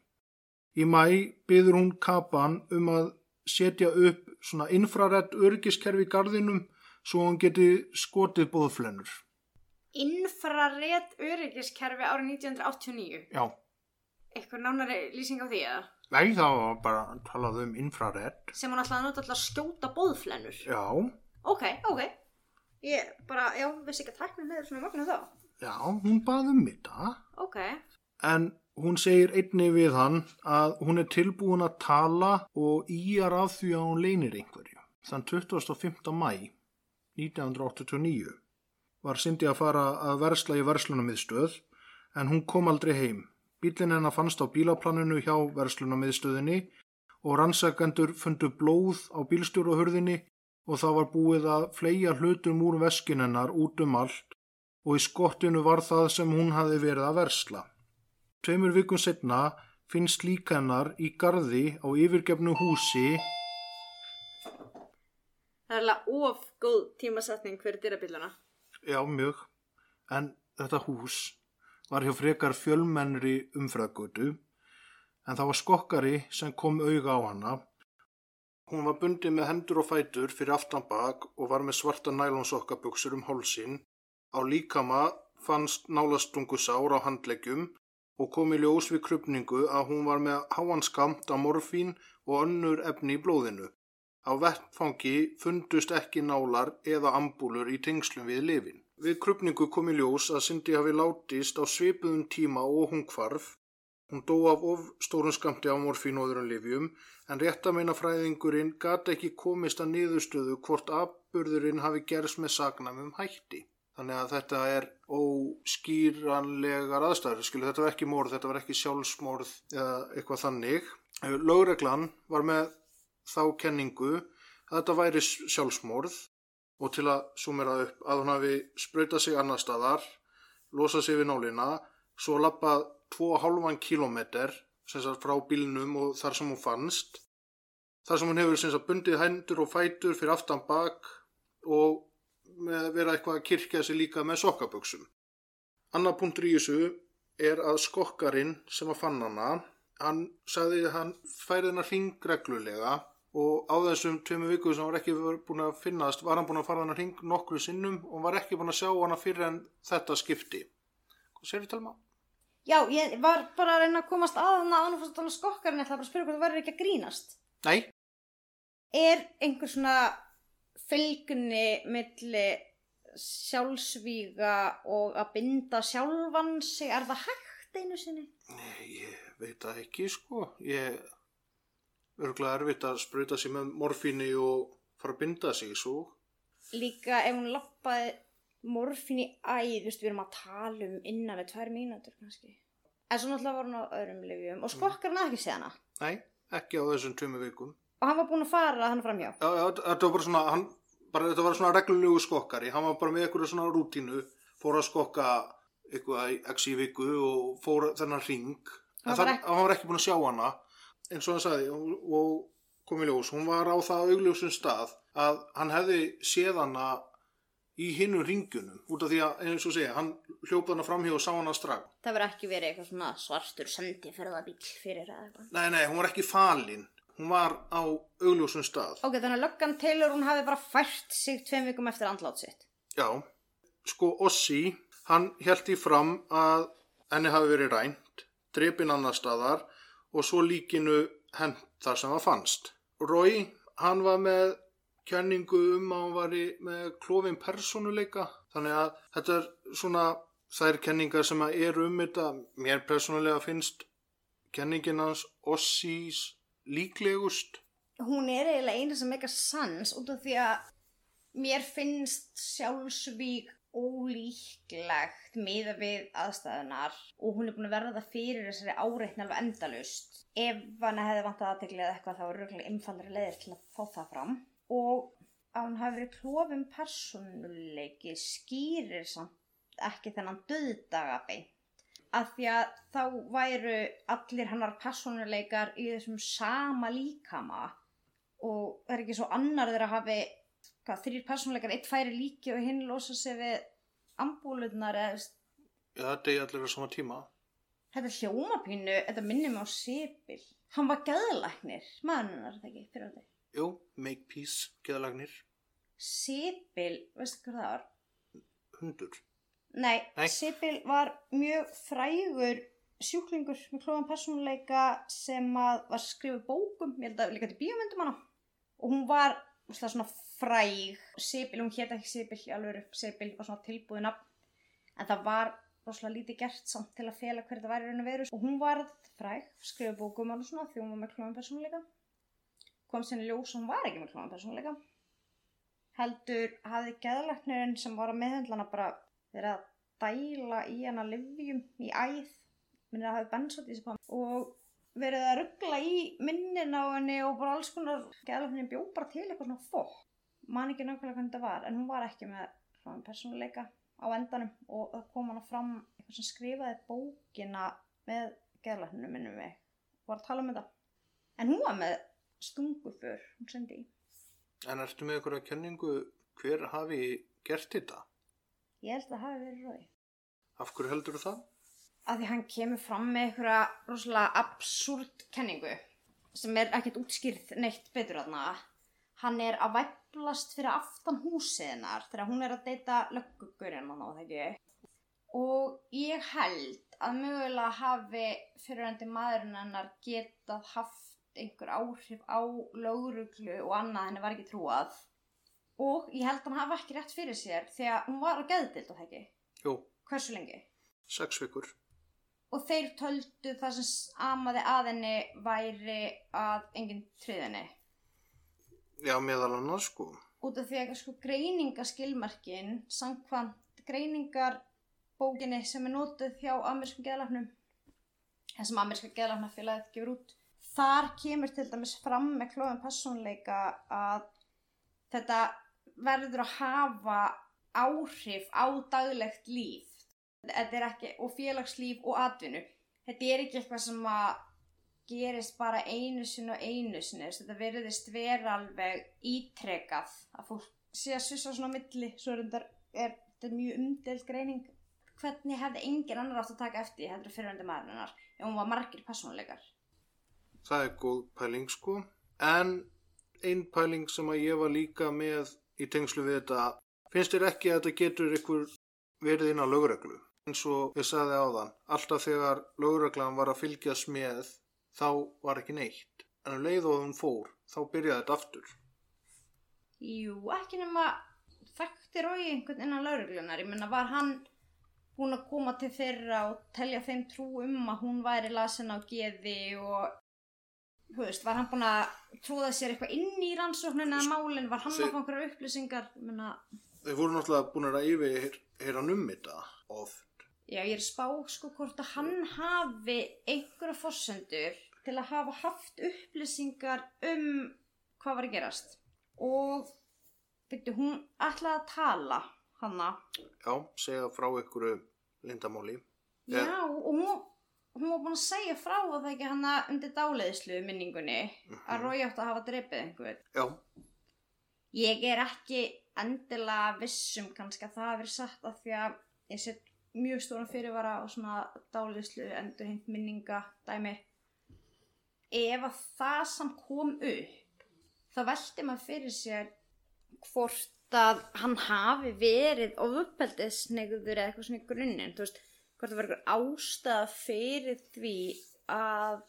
Í mæ byður hún kapan um að setja upp svona infrarett örgiskerfi í gardinum svo hún geti skotið bóðflennur. infrared öryggiskerfi árið 1989 Já, eitthvað nánari lýsing á því eða nei var bara að talað um infrarett. sem hún alltaf alltaf að skjóta bóðflennur Já, ok, ok ég bara, já, vissi ekki að tækna neður svona magna þá já, hún bað um þetta. ok, En hún segir einni við hann að hún er tilbúin að tala og íjar af því að hún leynir einhverju. Þann 25. mæ 1989 var Cindy að fara að versla í verslunamiðstöð en hún kom aldrei heim. Bílinn hennar fannst á bílaplaninu hjá verslunamiðstöðinni og rannsakendur fundu blóð á bílstjóruhurðinni og það var búið að fleia hlutum úr veskin hennar út um allt og í skottinu var það sem hún hafi verið að versla. Tveimur vikum setna finnst líka hennar í gardi á yfirgefnu húsi það er alveg of góð tímasetning fyrir dyrabíluna Já, mjög. En þetta hús var hjá frekar fjölmennri umfragötu en það var skokkari sem kom auga á hana. Hún var bundið með hendur og fætur fyrir aftan bak og var með svarta nælonsokkabuxur um hálsin. Á líkama fannst nálastungu sár á handleggjum og kom í ljós við krupningu að hún var með háanskamt af morfín og önnur efni í blóðinu. Á vettfangi fundust ekki nálar eða ambúlur í tengslum við lifin. Við krupningu kom í ljós að Cindy hafi látist á svipuðum tíma og hún hvarf. Hún dó af of stórun skamti af morfín og öðrum lifjum en réttameinafræðingurinn gat ekki komist að niðurstöðu hvort afburðurinn hafi gerst með sagnamum hætti. Þannig að þetta er óskýranlegar aðstæður. Skilu, þetta var ekki morð, þetta var ekki sjálfsmorð eða eitthvað þannig. Lögreglan var með þá kenningu að þetta væri sjálfsmorð og til að sumera upp að hún hafi sprautað sig annar staðar, losað sig við nálina, svo lappað 2,5 kilometr frá bílnum og þar sem hún fannst. Þar sem hún hefur sem sagt, bundið hendur og fætur fyrir aftan bak og vera eitthvað að kirkja sig líka með sokkaböksum. Annar punktur í þessu er að skokkarinn sem að fann hana, hann sagði að hann færði hennar hring reglulega og á þessum tveimu viku sem hann var ekki búin að finnast var hann búin að fara hennar hring nokkru sinnum og var ekki búin að sjá hana fyrir en þetta skipti. Hvað sér við talma? já, ég var bara að reyna að komast að hana án og fórst að tala um skokkarinn ég ætla bara að spyrja hvort það verður ekki að grínast Nei, er einhver svona fylgni milli sjálfsvíga og að binda sjálfan sig, er það hægt einu sinni? Nei, ég veit það ekki sko. Ég örgulega erfitt að sprauta sig með morfíni og fara að binda sig svo. Líka ef hún lappaði morfin í æð, þú veist, við erum að tala um innan við tvær mínútur kannski. En svo náttúrulega var hún á öðrum lifjum og skokkar hann ekki séð hana. Nei, ekki á þessum tveimu vikum. Og hann var búinn að fara hann framhjá. Já, já, þetta var bara svona, hann, bara, þetta var svona reglulegu skokkari. Hann var bara með eitthvað svona rútínu, fór að skokka eitthvað x í viku og fór þennan ring. En Hann var ekki- hann var ekki búin að sjá hana, eins og hann sagði, og, og kom í ljós. Hún var á það augljósum stað að hann hefði séð hana í hinnum ringunum, út af því að, eins og segja, hann hljópa hana framhjá og sá hana strax. Það verður ekki verið eitthvað svona svartur sendi ferðabíl fyrir eða eitthvað. Nei, nei, hún var ekki falin. Hún var á augljósum stað. Ok, þannig að löggan Taylor hún hafi bara fært sig tveim vikum eftir andlát sitt. Já, sko Ossi, hann held í fram að henni hafi verið rænt, drepin annar staðar og svo líkinu hent þar sem það fannst. Roy, hann var með kenningu um að hann var með klófin persónuleika, þannig að þetta er svona þær kenningar sem eru um þetta. Mér persónulega finnst kenningin hans Ossis líklegust. Hún er eiginlega eina sem meika sans út af því að mér finnst sjálfsvík ólíklegt miða við aðstæðunar og hún er búin að verða fyrir þessari áreitni alveg endalust. Ef hann hefði vantað aðteglið eða eitthvað þá er röglega einfaldri leiðir til að fá það fram og að hún hafi verið klofin persónuleiki skýrir samt ekki þennan döðdaga beint. Af því að þá væru allir hennar persónuleikar í þessum sama líkama og er ekki svo annar þeirra hafi hvað, þrýr persónuleikar, eitt færi líki og hinn losa sig við ambúlunar eða Já, þetta er allir á sama tíma. þetta hljómapínu, þetta minnir mig á Sibyl. Hann var gæðlæknir, maðurinn er þetta ekki, fyrir þetta. Jú, make peace, geðalagnir, Sibyl, veistu hvað það var? hundur. Nei, Nei. Sibyl var mjög frægur sjúklingur með klóðan persónuleika sem að var skrifuð bókum, ég held að líka til bíómyndum hana. Og hún var svona, svona fræg, Sibyl, hún hétt ekki Sibyl í alvöru, Sibyl var svona tilbúið nafn, en það var rosalega lítið gert samt til að fela hver þetta væri raun og veru. Og hún var fræg, skrifuð bókum hana svona því hún var með klóðan persónuleika. Kom sinni ljós og hún var ekki með klóðan persónuleika. Heldur hafði geðlæknirinn sem var að meðhendlana bara verið að dæla í hana livjum í æð minnir að hafi bensot í þessu pam og verið að ruggla í minnin á henni og bara alls konar geðlæknirinn bjó bara til eitthvað svona fólk. Man ekki nákvæmlega hvernig þetta var en hún var ekki með svona persónuleika á endanum og það kom hana fram eitthvað sem skrifaði bókina með geðlæknirinn minnum við. Var að tala um þetta. En hún var með stungufur hún sendi í. En ertu með einhverja kenningu hver hafi gert þetta? ég held að það hafi verið rói Af hverju heldur það? Að því hann kemur fram með einhverja rosalega absúrt kenningu sem er ekkert útskýrð neitt betur aðna hann er að væplast fyrir aftan húsiðinar þegar hún er að deyta löggugurinn á það ekki? Og ég held að mögulega hafi fyrirhandi maðurinn hennar getað haft einhver áhrif á lögruglu og annað henni var ekki trúað. Og ég held að hann hafi ekki rétt fyrir sér þegar hún var á geðdild og það ekki? Jú, hversu lengi? sex vikur. Og þeir töldu það sem amaði að henni væri að enginn triðinni Já, meðal annars sko. út af því að sko greiningaskilmarkin samkvæmt greiningarbókinni sem er notuð hjá amerískum geðlafnum þessum ameríska geðlafnafélagið gefur út þar kemur til dæmis fram með klóðum persónleika að þetta verður að hafa áhrif á daglegt líf ekki, og félagslíf og atvinnu. Þetta er ekki eitthvað sem að gerist bara einu sinni og einu sinni Þess, þetta verðist vera alveg ítrekað að fólk sé að svissa svona á milli. Svo er þetta mjög umdelt greining. Hvernig hefði engin annar átt að taka eftir því heldur fyrirvændi maðurinnar ef hún var margir persónuleikar. Það er góð pæling sko. En ein pæling sem að ég var líka með í tengslu við þetta, finnst þér ekki að þetta getur ykkur verið inn á lögreglu? Eins og ég sagði áðan, alltaf þegar lögreglan var að fylgjast með, þá var ekki neitt. En um leið og hún fór, þá byrjaði þetta aftur. Jú, ekki nema þekkti Rói einhvern innan lauruglunar. Ég menna, var hann búinn að koma til þeirra og telja þeim trú um að hún væri lasin á geði og, veist, var hann búinn að trúða sér eitthvað inn í rannsóknin eða málinn, var hann að fá einhverjar upplýsingar, ég menna, Þau voru náttúrulega búin að yfir hann um þetta oft. Já, ég er spá, sko, hvort að hann hafi einhverja forsendur til að hafa haft upplýsingar um hvað var að gerast. Og, veitu, hún ætlaði að tala, hanna, Já, segja frá ykkur lindamáli. Já, og hún, hún var búin að segja frá að það ekki hann undir dáleiðslu minningunni að Rói átt að hafa dreipið einhvern. Já, Ég er ekki endilega vissum kannski að það hafi verið satt af því að ég set mjög stóran fyrirvara á svona dáleiðslu endurhengt minninga dæmi. Ef að það samt kom upp, þá velti maður fyrir sér hvort að hann hafi verið ofbeldisnegður eða eitthvað svona í grunninn, veist, hvort það var eitthvað ástæða fyrir því að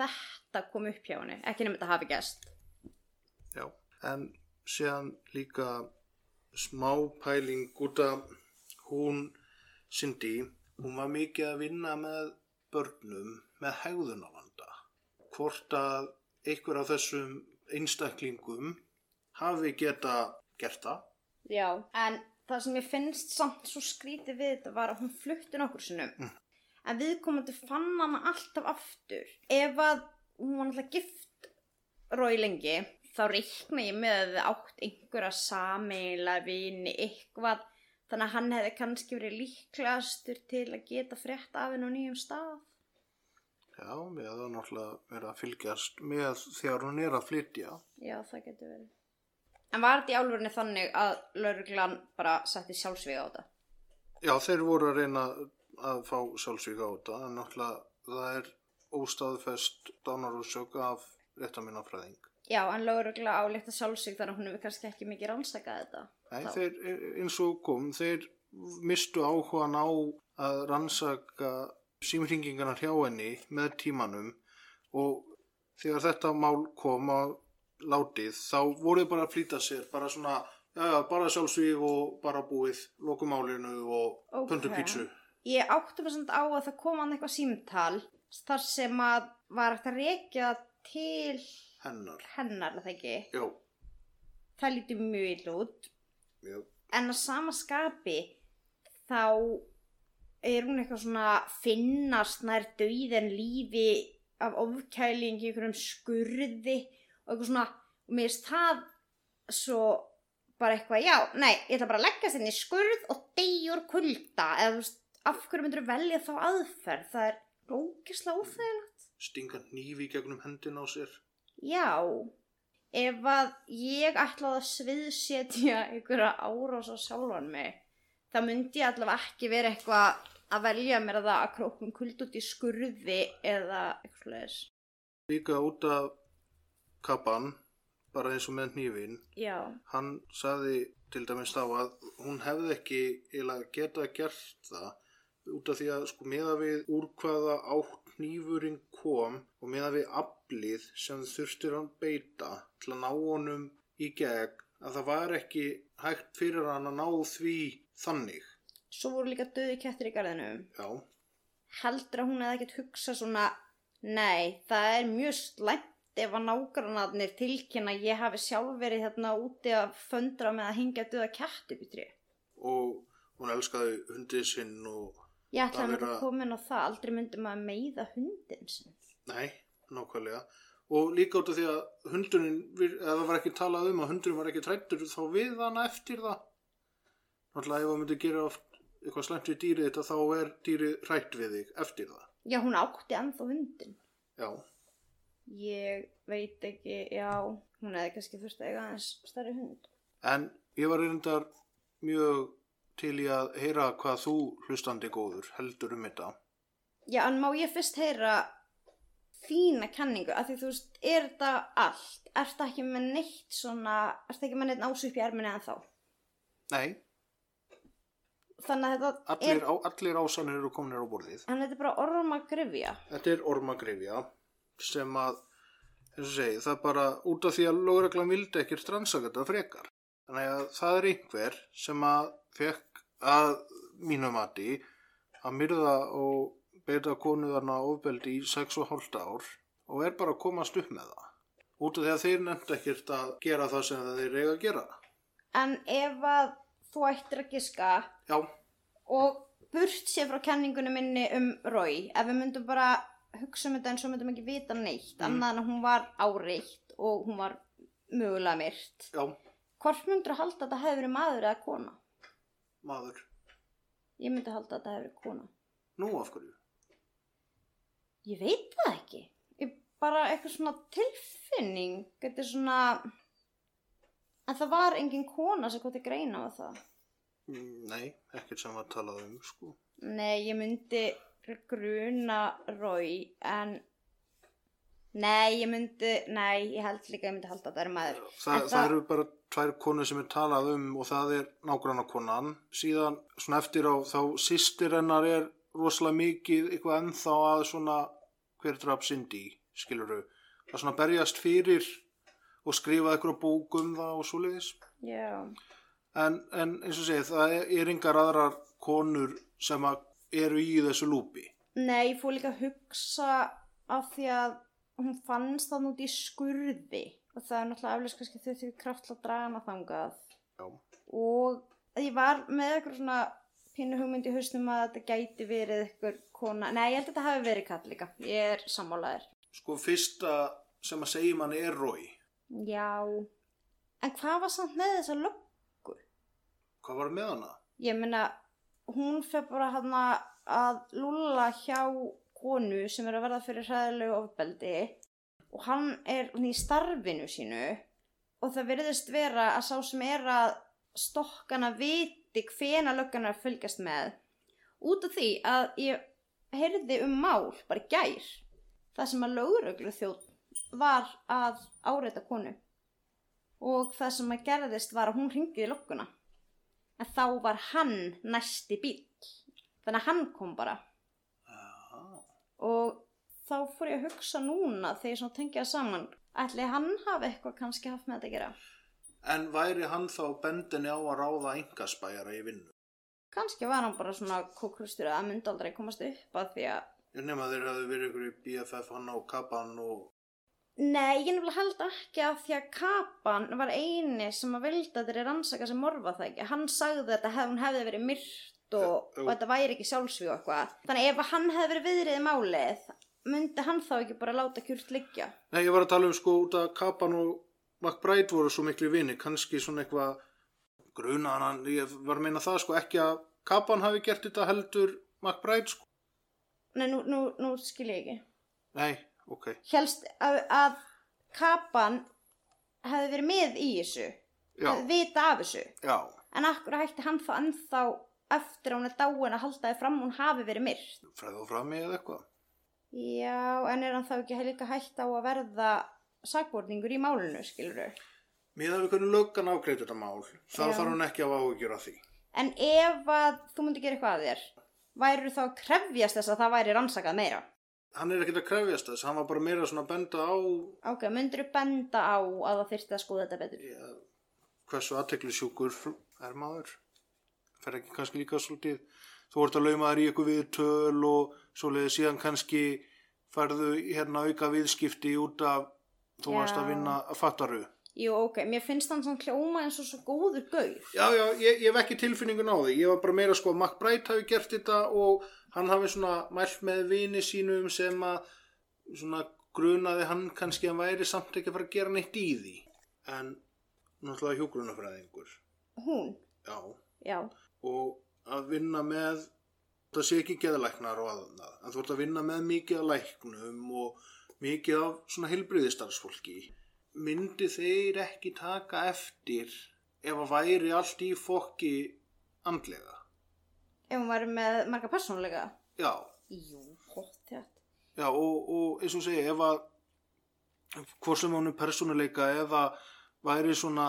þetta kom upp hjá henni, ekki nefnir þetta hafi gæst. já. En síðan líka smá pæling út af hún Cindy, hún var mikið að vinna með börnum með hegðunavanda. Hvort að einhver af þessum einstaklingum hafi geta gert það. Já. En það sem ég finnst samt svo skrítið við þetta var að hún flutti nokkur sinnum. En viðkomandi fann hana alltaf aftur. Ef að hún var alltaf gift rói lengi, þá reikna ég með að þið átt einhverja sameiginlega vini eitthvað þannig að hann hefði kannski verið líklegastur til að geta frétt af henn á nýjum stað. Já, við hefum náttúrulega verið að fylgjast með þegar hún er að flytja. Já, það getur verið. En var þetta í álverðinni þannig að lauruglan bara setti sjálfsvíða á þetta? Já, þeir voru að reyna að fá sjálfsvík á þetta, en náttúrulega það er óstaðfest dánarúsök af réttaminafræðing. Já, en laurugla álíkta sjálfsvíð þannig að hún hefur kannski ekki mikið rannsakað þetta. Nei, Þá. þeir, eins og kom, þeir mistu áhugan á að rannsaka símringingarnar hjá henni með tímanum og þegar þetta mál kom á látið þá voruð bara að flýta sér, bara svona, já, já, bara sjálfsvíg og bara búið, lokum málinu og Ok. pöntum pítsu. Ég átti mig samt á að það kom hann eitthvað símtal þar sem að var eftir að rekja til Hennar, hennar, það ekki? já, Það lítið mjög illa út. Já, En að sama skapi þá er hún eitthvað svona finnast nær dauðin lífi af ofkælingi í einhverjum skurði og eitthvað svona, og mér finnst það svo bara eitthvað, já, nei, ég ætla bara að leggast inn í skurð og degjur kulda, eða þú veist, af hverju myndur velja þá aðferð, það er ógislega óþægilegt. stinga nýfi gegnum hendin á sér. Já, ef að ég ætlaði að sviðsetja einhverja árás á sjálfan mig, það myndi ég allavega ekki vera eitthvað að velja mér það að krókum kuld út í skurði eða eitthvað slags. Líka út af kappan, bara eins og með nýfin, Já, hann saði til dæmis þá að hún hefði ekki eiginlega geta gert það út af því að sko meða við úr hvaða átt nýfurinn kom og meða við aflið sem þurftir hann beita til að ná honum í gegn að það var ekki hægt fyrir hann að ná því þannig. svo voru líka döði kettir í garðinum. Já, Heldur að hún hefði ekkert hugsað svona, nei, það er mjög slæmt ef að nágrannarnir tilkynna ég hafi sjálf verið hérna úti að föndra með að hingja döða kett upp í tré. og hún elskaði hundið sinn og Ég ætla Það að vera- inn á það, aldrei myndi maður meiða hundin sinn. Nei, nákvæmlega. Og líka út af því að hundurinn, vir- eða það var ekki talað um að hundurinn var ekki trættur þá við hana eftir það. Náttúrulega ef það myndi gera oft eitthvað slæmt við dýrið þetta þá er dýrið hrætt við þig eftir það. Já, hún átti ennþá hundin. Já, Ég veit ekki, já, hún hefði kannski þurft að eiga aðeins stærri hund. en ég var reyndar mjög til í að heyra hvað þú hlustandi góður heldur um þetta. Já, en má ég fyrst heyra þína kenningu, af því þú veist, er þetta allt? Er þetta ekki með neitt svona, er þetta ekki með neitt ásu upp í erminni en þá? Nei, Þannig að þetta allir, er, á, allir ásanir eru kominir á borðið. en þetta er bara orma grifja. Þetta er ormagrifja sem að, eins og segi, það er bara út af því að lögreglan vildi ekkert rannsaka þetta frekar. Þannig að það er einhver sem að fekk að mínu mati að myrða og beita konuðarna ofbeldi í 6,5 ár og er bara að komast upp með það. Út af því að þeir nefndi ekkert að gera það sem þeir eiga að gera. En ef að þú ættir að giska Já, og burt sér frá kenningunum minni um Rói, ef við myndum bara hugsa um þetta en svo myndum ekki vita neitt, Mm. annað en að hún var áreitt og hún var mögulega myrt. já, Hvort myndur að halda að þetta hefði verið maður eða kona? Maður. Ég myndi halda að hefði verið kona. Nú af hverju? Ég veit það ekki. Ég bara eitthvað svona tilfinning. Þetta er svona... En það var engin kona sem kom til greina með það. Mm, Nei, ekkert sem var talað um, sko. Nei, ég myndi gruna Rói, en... Nei, ég myndi... Nei, ég held líka ég myndi halda að það er maður. Þa, það, það- eru bara tvær konur sem er talað um og það er nágranna konan. Síðan svona eftir á þá sýstir hennar er rosalega mikið eitthvað ennþá að svona hver draf Cindy, skiluru. Það er svona berjast fyrir og skrifa eitthvað bók um það og svoleiðis. Já. En, en eins og segið, það er, yngar aðrar konur sem að eru í þessu lúpi. Nei, ég fór líka að hugsa af því að hún fannst það út í skurði og það er náttúrulega eflis kannski þau því kraftla að draga hana þangað Já. og ég var með eitthvað svona pínu hugmynd í hausnum að þetta gæti verið eitthvað kona, nei ég held að þetta hafi verið kall líka, ég er sammálaðir Sko fyrsta sem að segja manni er Rói. Já. En hvað var samt með þessa löggu? Hvað var með hana? Ég meina, hún fer bara hann að lúlla hjá konu sem er að verða fyrir hræðilegu ofbeldi og hann er í starfinu sínu og það virðist vera að sá sem er að stokkana viti hvena löggan að fylgjast með út af því að ég heyrði um mál bara gær það sem að lögreglu þjóð var að áreita konu og það sem að gerðist var að hún ringið í lögguna en þá var hann næsti bíl þannig að hann kom bara. Og þá fór ég að hugsa núna þegar ég svona tengja það saman ætli hann hafi eitthvað kannski haft með þetta að gera En væri hann þá bendinni á að ráða engaspæjara í vinnu? kannski var hann bara svona kóklustur að myndi aldrei komast upp að því að Ég nefn að þeir hafði verið ykkur í BFF hann á Kapan og... Nei, ég nefnilega held ekki að því að Kapan var eini sem að vildi að þeirri rannsaka sem morfa það ekki. Hann sagði þetta hef, hún hefði verið myrt og, já. og þetta væri ekki sjálfsvíu og eitthvað. Þannig ef hann hefði verið viðrið málið, myndi hann þá ekki bara láta kjúrt liggja. Nei, ég var að tala um sko út að Kapan og McBride voru svo miklu vini, kannski svona eitthvað grunaðan hann, ég var að meina það sko ekki að Kapan hafi gert þetta heldur McBride sko. Nei, nú, nú, nú skil ég ekki. Nei, ok. Helst að, að Kapan hefði verið með í þessu, Já, hefði vita af þessu. já. En akkur hætti hann þá ennþá eftir að hún er dáin að halda þið fram hún hafi verið myrt. Fræðu fram í eða eitthvað. Já, en er hann þá ekki líka hægt á að verða sakborningur í málinu, skilur þau? Miðað við hvernig löggan ágreitt þetta mál, þá Já. þarf hún ekki að áhugjur af því. En ef að þú myndi gera eitthvað að þér, væru þá að krefjast þess að það væri rannsakað meira? Hann er ekkert að krefjast þess, hann var bara meira svona að benda á Ok, myndir þú benda á að það þyrfti að skoða þetta betur? ja, hversu aðteklisjúkur er maður. Fer ekki kannski líka svolítið, þú ert að lauma þær í eitthvað viðtöl og svoleiði síðan kannski færðu hérna auka viðskipti út af þú varst að vinna að fattaru. Jú, ok, mér finnst hann svona hljóma eins og svo góður gaur. Já, já, ég, ég hef ekki tilfinningun á því. Ég var bara meira sko að Mac Bright hafi gert þetta og hann hafi svona mælt með vini sínum sem að svona grunaði hann kannski að væri samt ekki að fara að gera neitt í því. En náttúrulega hjúgrunafræðingur. Hún, Já, já, og að vinna með, það sé ekki geðalæknar og aðnað, en þú ert að vinna með mikið af læknum og mikið af svona heilbriðistarsfólki. Myndi þeir ekki taka eftir ef að væri allt í fokki andlega? ef hún væri með marga persónuleika. Já, Jú, þetta. já og, og eins og segi, ef að hvort sem hún er persónuleika eða væri svona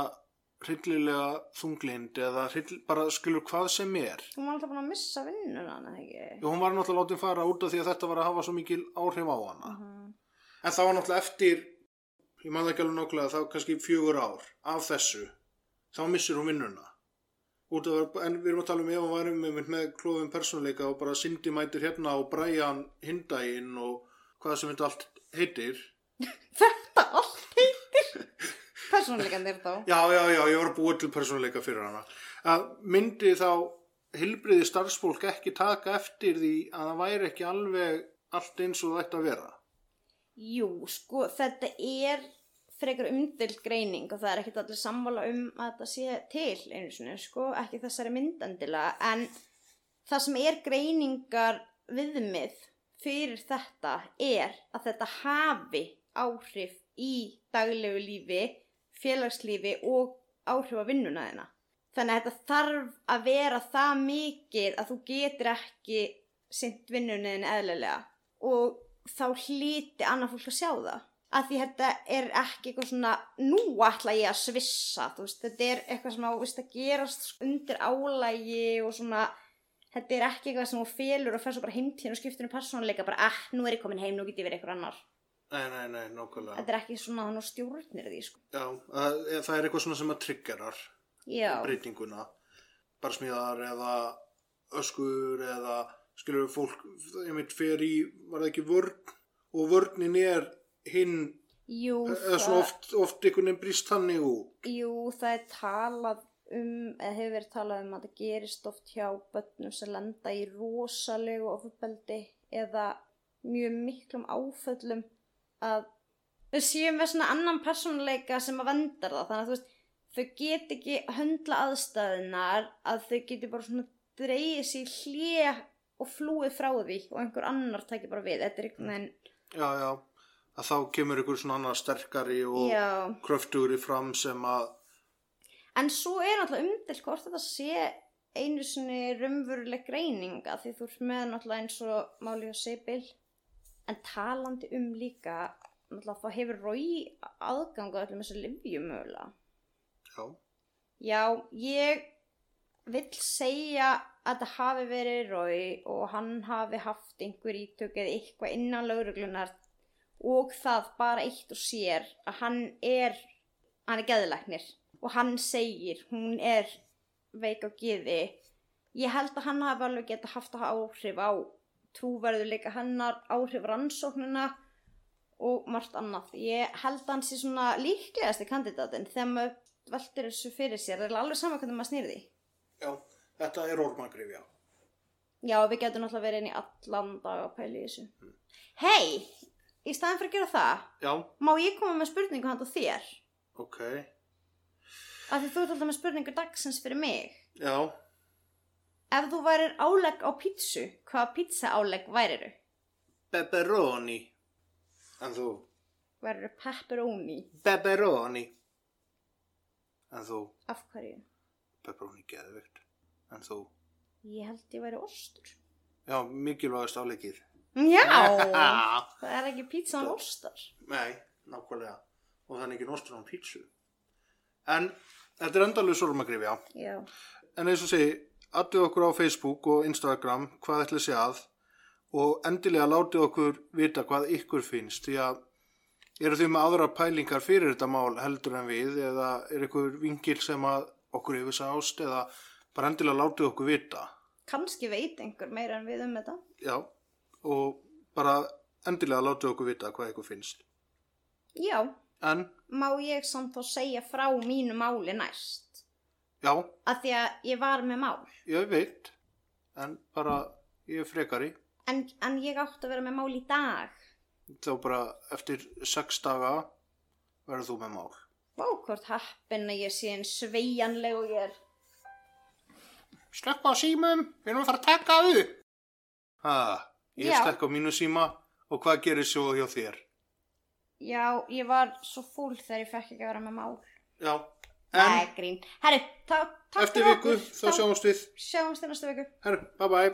hryllilega þunglind eða hryll, bara skilur hvað sem er Hún var alltaf búin að missa vinnuna, hún var náttúrulega látið fara út af því að þetta var að hafa svo mikil áhrif á hana. Mhm. En það var náttúrulega eftir, ég maður ekki alveg nákvæmlega, var kannski fjögur ár af þessu. Þá missir hún vinnuna. Af, en við erum að tala um ef hann væri með, með klóðum persónuleika og bara Cindy mætir hérna og Brian hindaginn og hvað sem þetta allt heitir. Þetta allt. Persónuleikan er þá. Já, já, já, ég var að búa til persónuleika fyrir hana. Að myndi þá hilbriði starfsfólk ekki taka eftir því að það væri ekki alveg allt eins og ætti að vera. Jú, sko, þetta er frekar umdild greining og það er ekkert allir sammála um að þetta sé til einu sinni, sko, ekki þessari myndandilega, en það sem er greiningar viðmið fyrir þetta er að þetta hafi áhrif í daglegu lífi, félagslífi og áhrif á vinnuna þeina. Þannig að þetta þarf að vera það mikið að þú getur ekki sint vinnunniðin eðlilega og þá hlíti annað fólk að sjá það. Að því þetta er ekki eitthvað svona, nú ætla ég að svissa, þú veist, þetta er eitthvað sem veist, að gerast undir álægi og svona, þetta er ekki eitthvað sem þú felur og fer svo bara heimtíðin og skiptir um persónuleika, bara, ah, nú er ég komin heim, nú get ég verið eitthvað annar. Nei, nei, nei, nákvæmlega. Þetta er ekki svona þannig að stjórnir því, sko. Já, það, það er eitthvað svona sem að triggerar breytinguna. Bara smíðar eða öskur eða skilur við fólk, ég meit, fer í, var það ekki vörn og vörnin er hinn, jú, eða svona oft, oft einhvern veginn brýst þannig út. Jú, það er talað um, eða hefur verið talað um að það gerist oft hjá börnum sem lenda í rosalegu ofubeldi eða mjög miklum áföllum að þau séu með svona annan persónuleika sem að vendar það. Þannig að þú veist, þau get ekki höndla aðstæðunar að þau geti bara svona dreigið sér hlje og flúið frá því og einhver annar tækir bara við. Þetta er einhvern veginn Já, já, að þá kemur ykkur svona annar sterkari og já. kröftugri fram sem að, en svo er náttúrulega umdelt hvort þetta sé einu sinni raunveruleg greininga því þú ert með náttúrulega eins og máli og Sibyl en talandi um líka þá hefur Rói aðgang á öllum þessu livjum mögulega já, Já, ég vill segja að það hafi verið Rói og hann hafi haft einhver ítök eða eitthvað innan lauruglunar og það bara eitt og sér að hann er, hann er geðlæknir og hann segir hún er veik á geði. Ég held að hann hafi alveg geta haft áhrif á trúverðuleika hennar, áhrif rannsóknina og margt annað. Ég held að hann sé svona líklegasti kandidatin þegar maður veldur þessu fyrir sér, það er alveg sama hvernig maður snýrði. já, þetta er ormagrifja. Já, við getum náttúrulega verið inn í allan dag að pæla í þessu. Hei, í staðin fyrir að gera það, Já, má ég koma með spurningu handa þér? ok, Af því þú ert alltaf með spurningu dagsins fyrir mig. já, Ef þú værir álegg á pítsu, hvaða pizza álegg væriru? pepperoni, en þú, Væriru pepperoni? pepperoni, en þú, Af hverju? pepperoni geðvikt, en þú, Ég held ég væri ostur. já, mikilvægast áleikið. Já, það er ekki pítsan ostar. Nei, nákvæmlega. Og það er ekki nostur án pítsu. En þetta er endalveg sormagrifja. Já. En eins og segi, aðtöðu okkur á Facebook og Instagram hvað ætli sé að og endilega látið okkur vita hvað ykkur finnst því að eru þau með aðra pælingar fyrir þetta mál heldur en við eða er ykkur vingil sem að okkur hefur sást eða bara endilega látið okkur vita. Kanski veit einhver meira en við um þetta. Já, og bara endilega látið okkur vita hvað ykkur finnst. Já, En, má ég samt þá segja frá mínu máli næst? Já, Af því að ég var með mál. ég veit, en bara ég er frekari. En, en ég átti að vera með mál í dag. Þá bara eftir sex daga verður þú með mál. Vá, hvort heppin að ég sé en sveigjanleg og ég er... Slökk á símum, við erum að fara að taka upp. Ha, ég Já. slekk á mínu síma og hvað gerir svo hjá þér? Já, ég var svo fúl þegar ég fekk ekki að vera með mál. Já, Nei, grín. Herru, ta takk eftir fyrir viku okkur. þá sjáumst við. Sjáumst þér næstu viku. Herru, bye bye.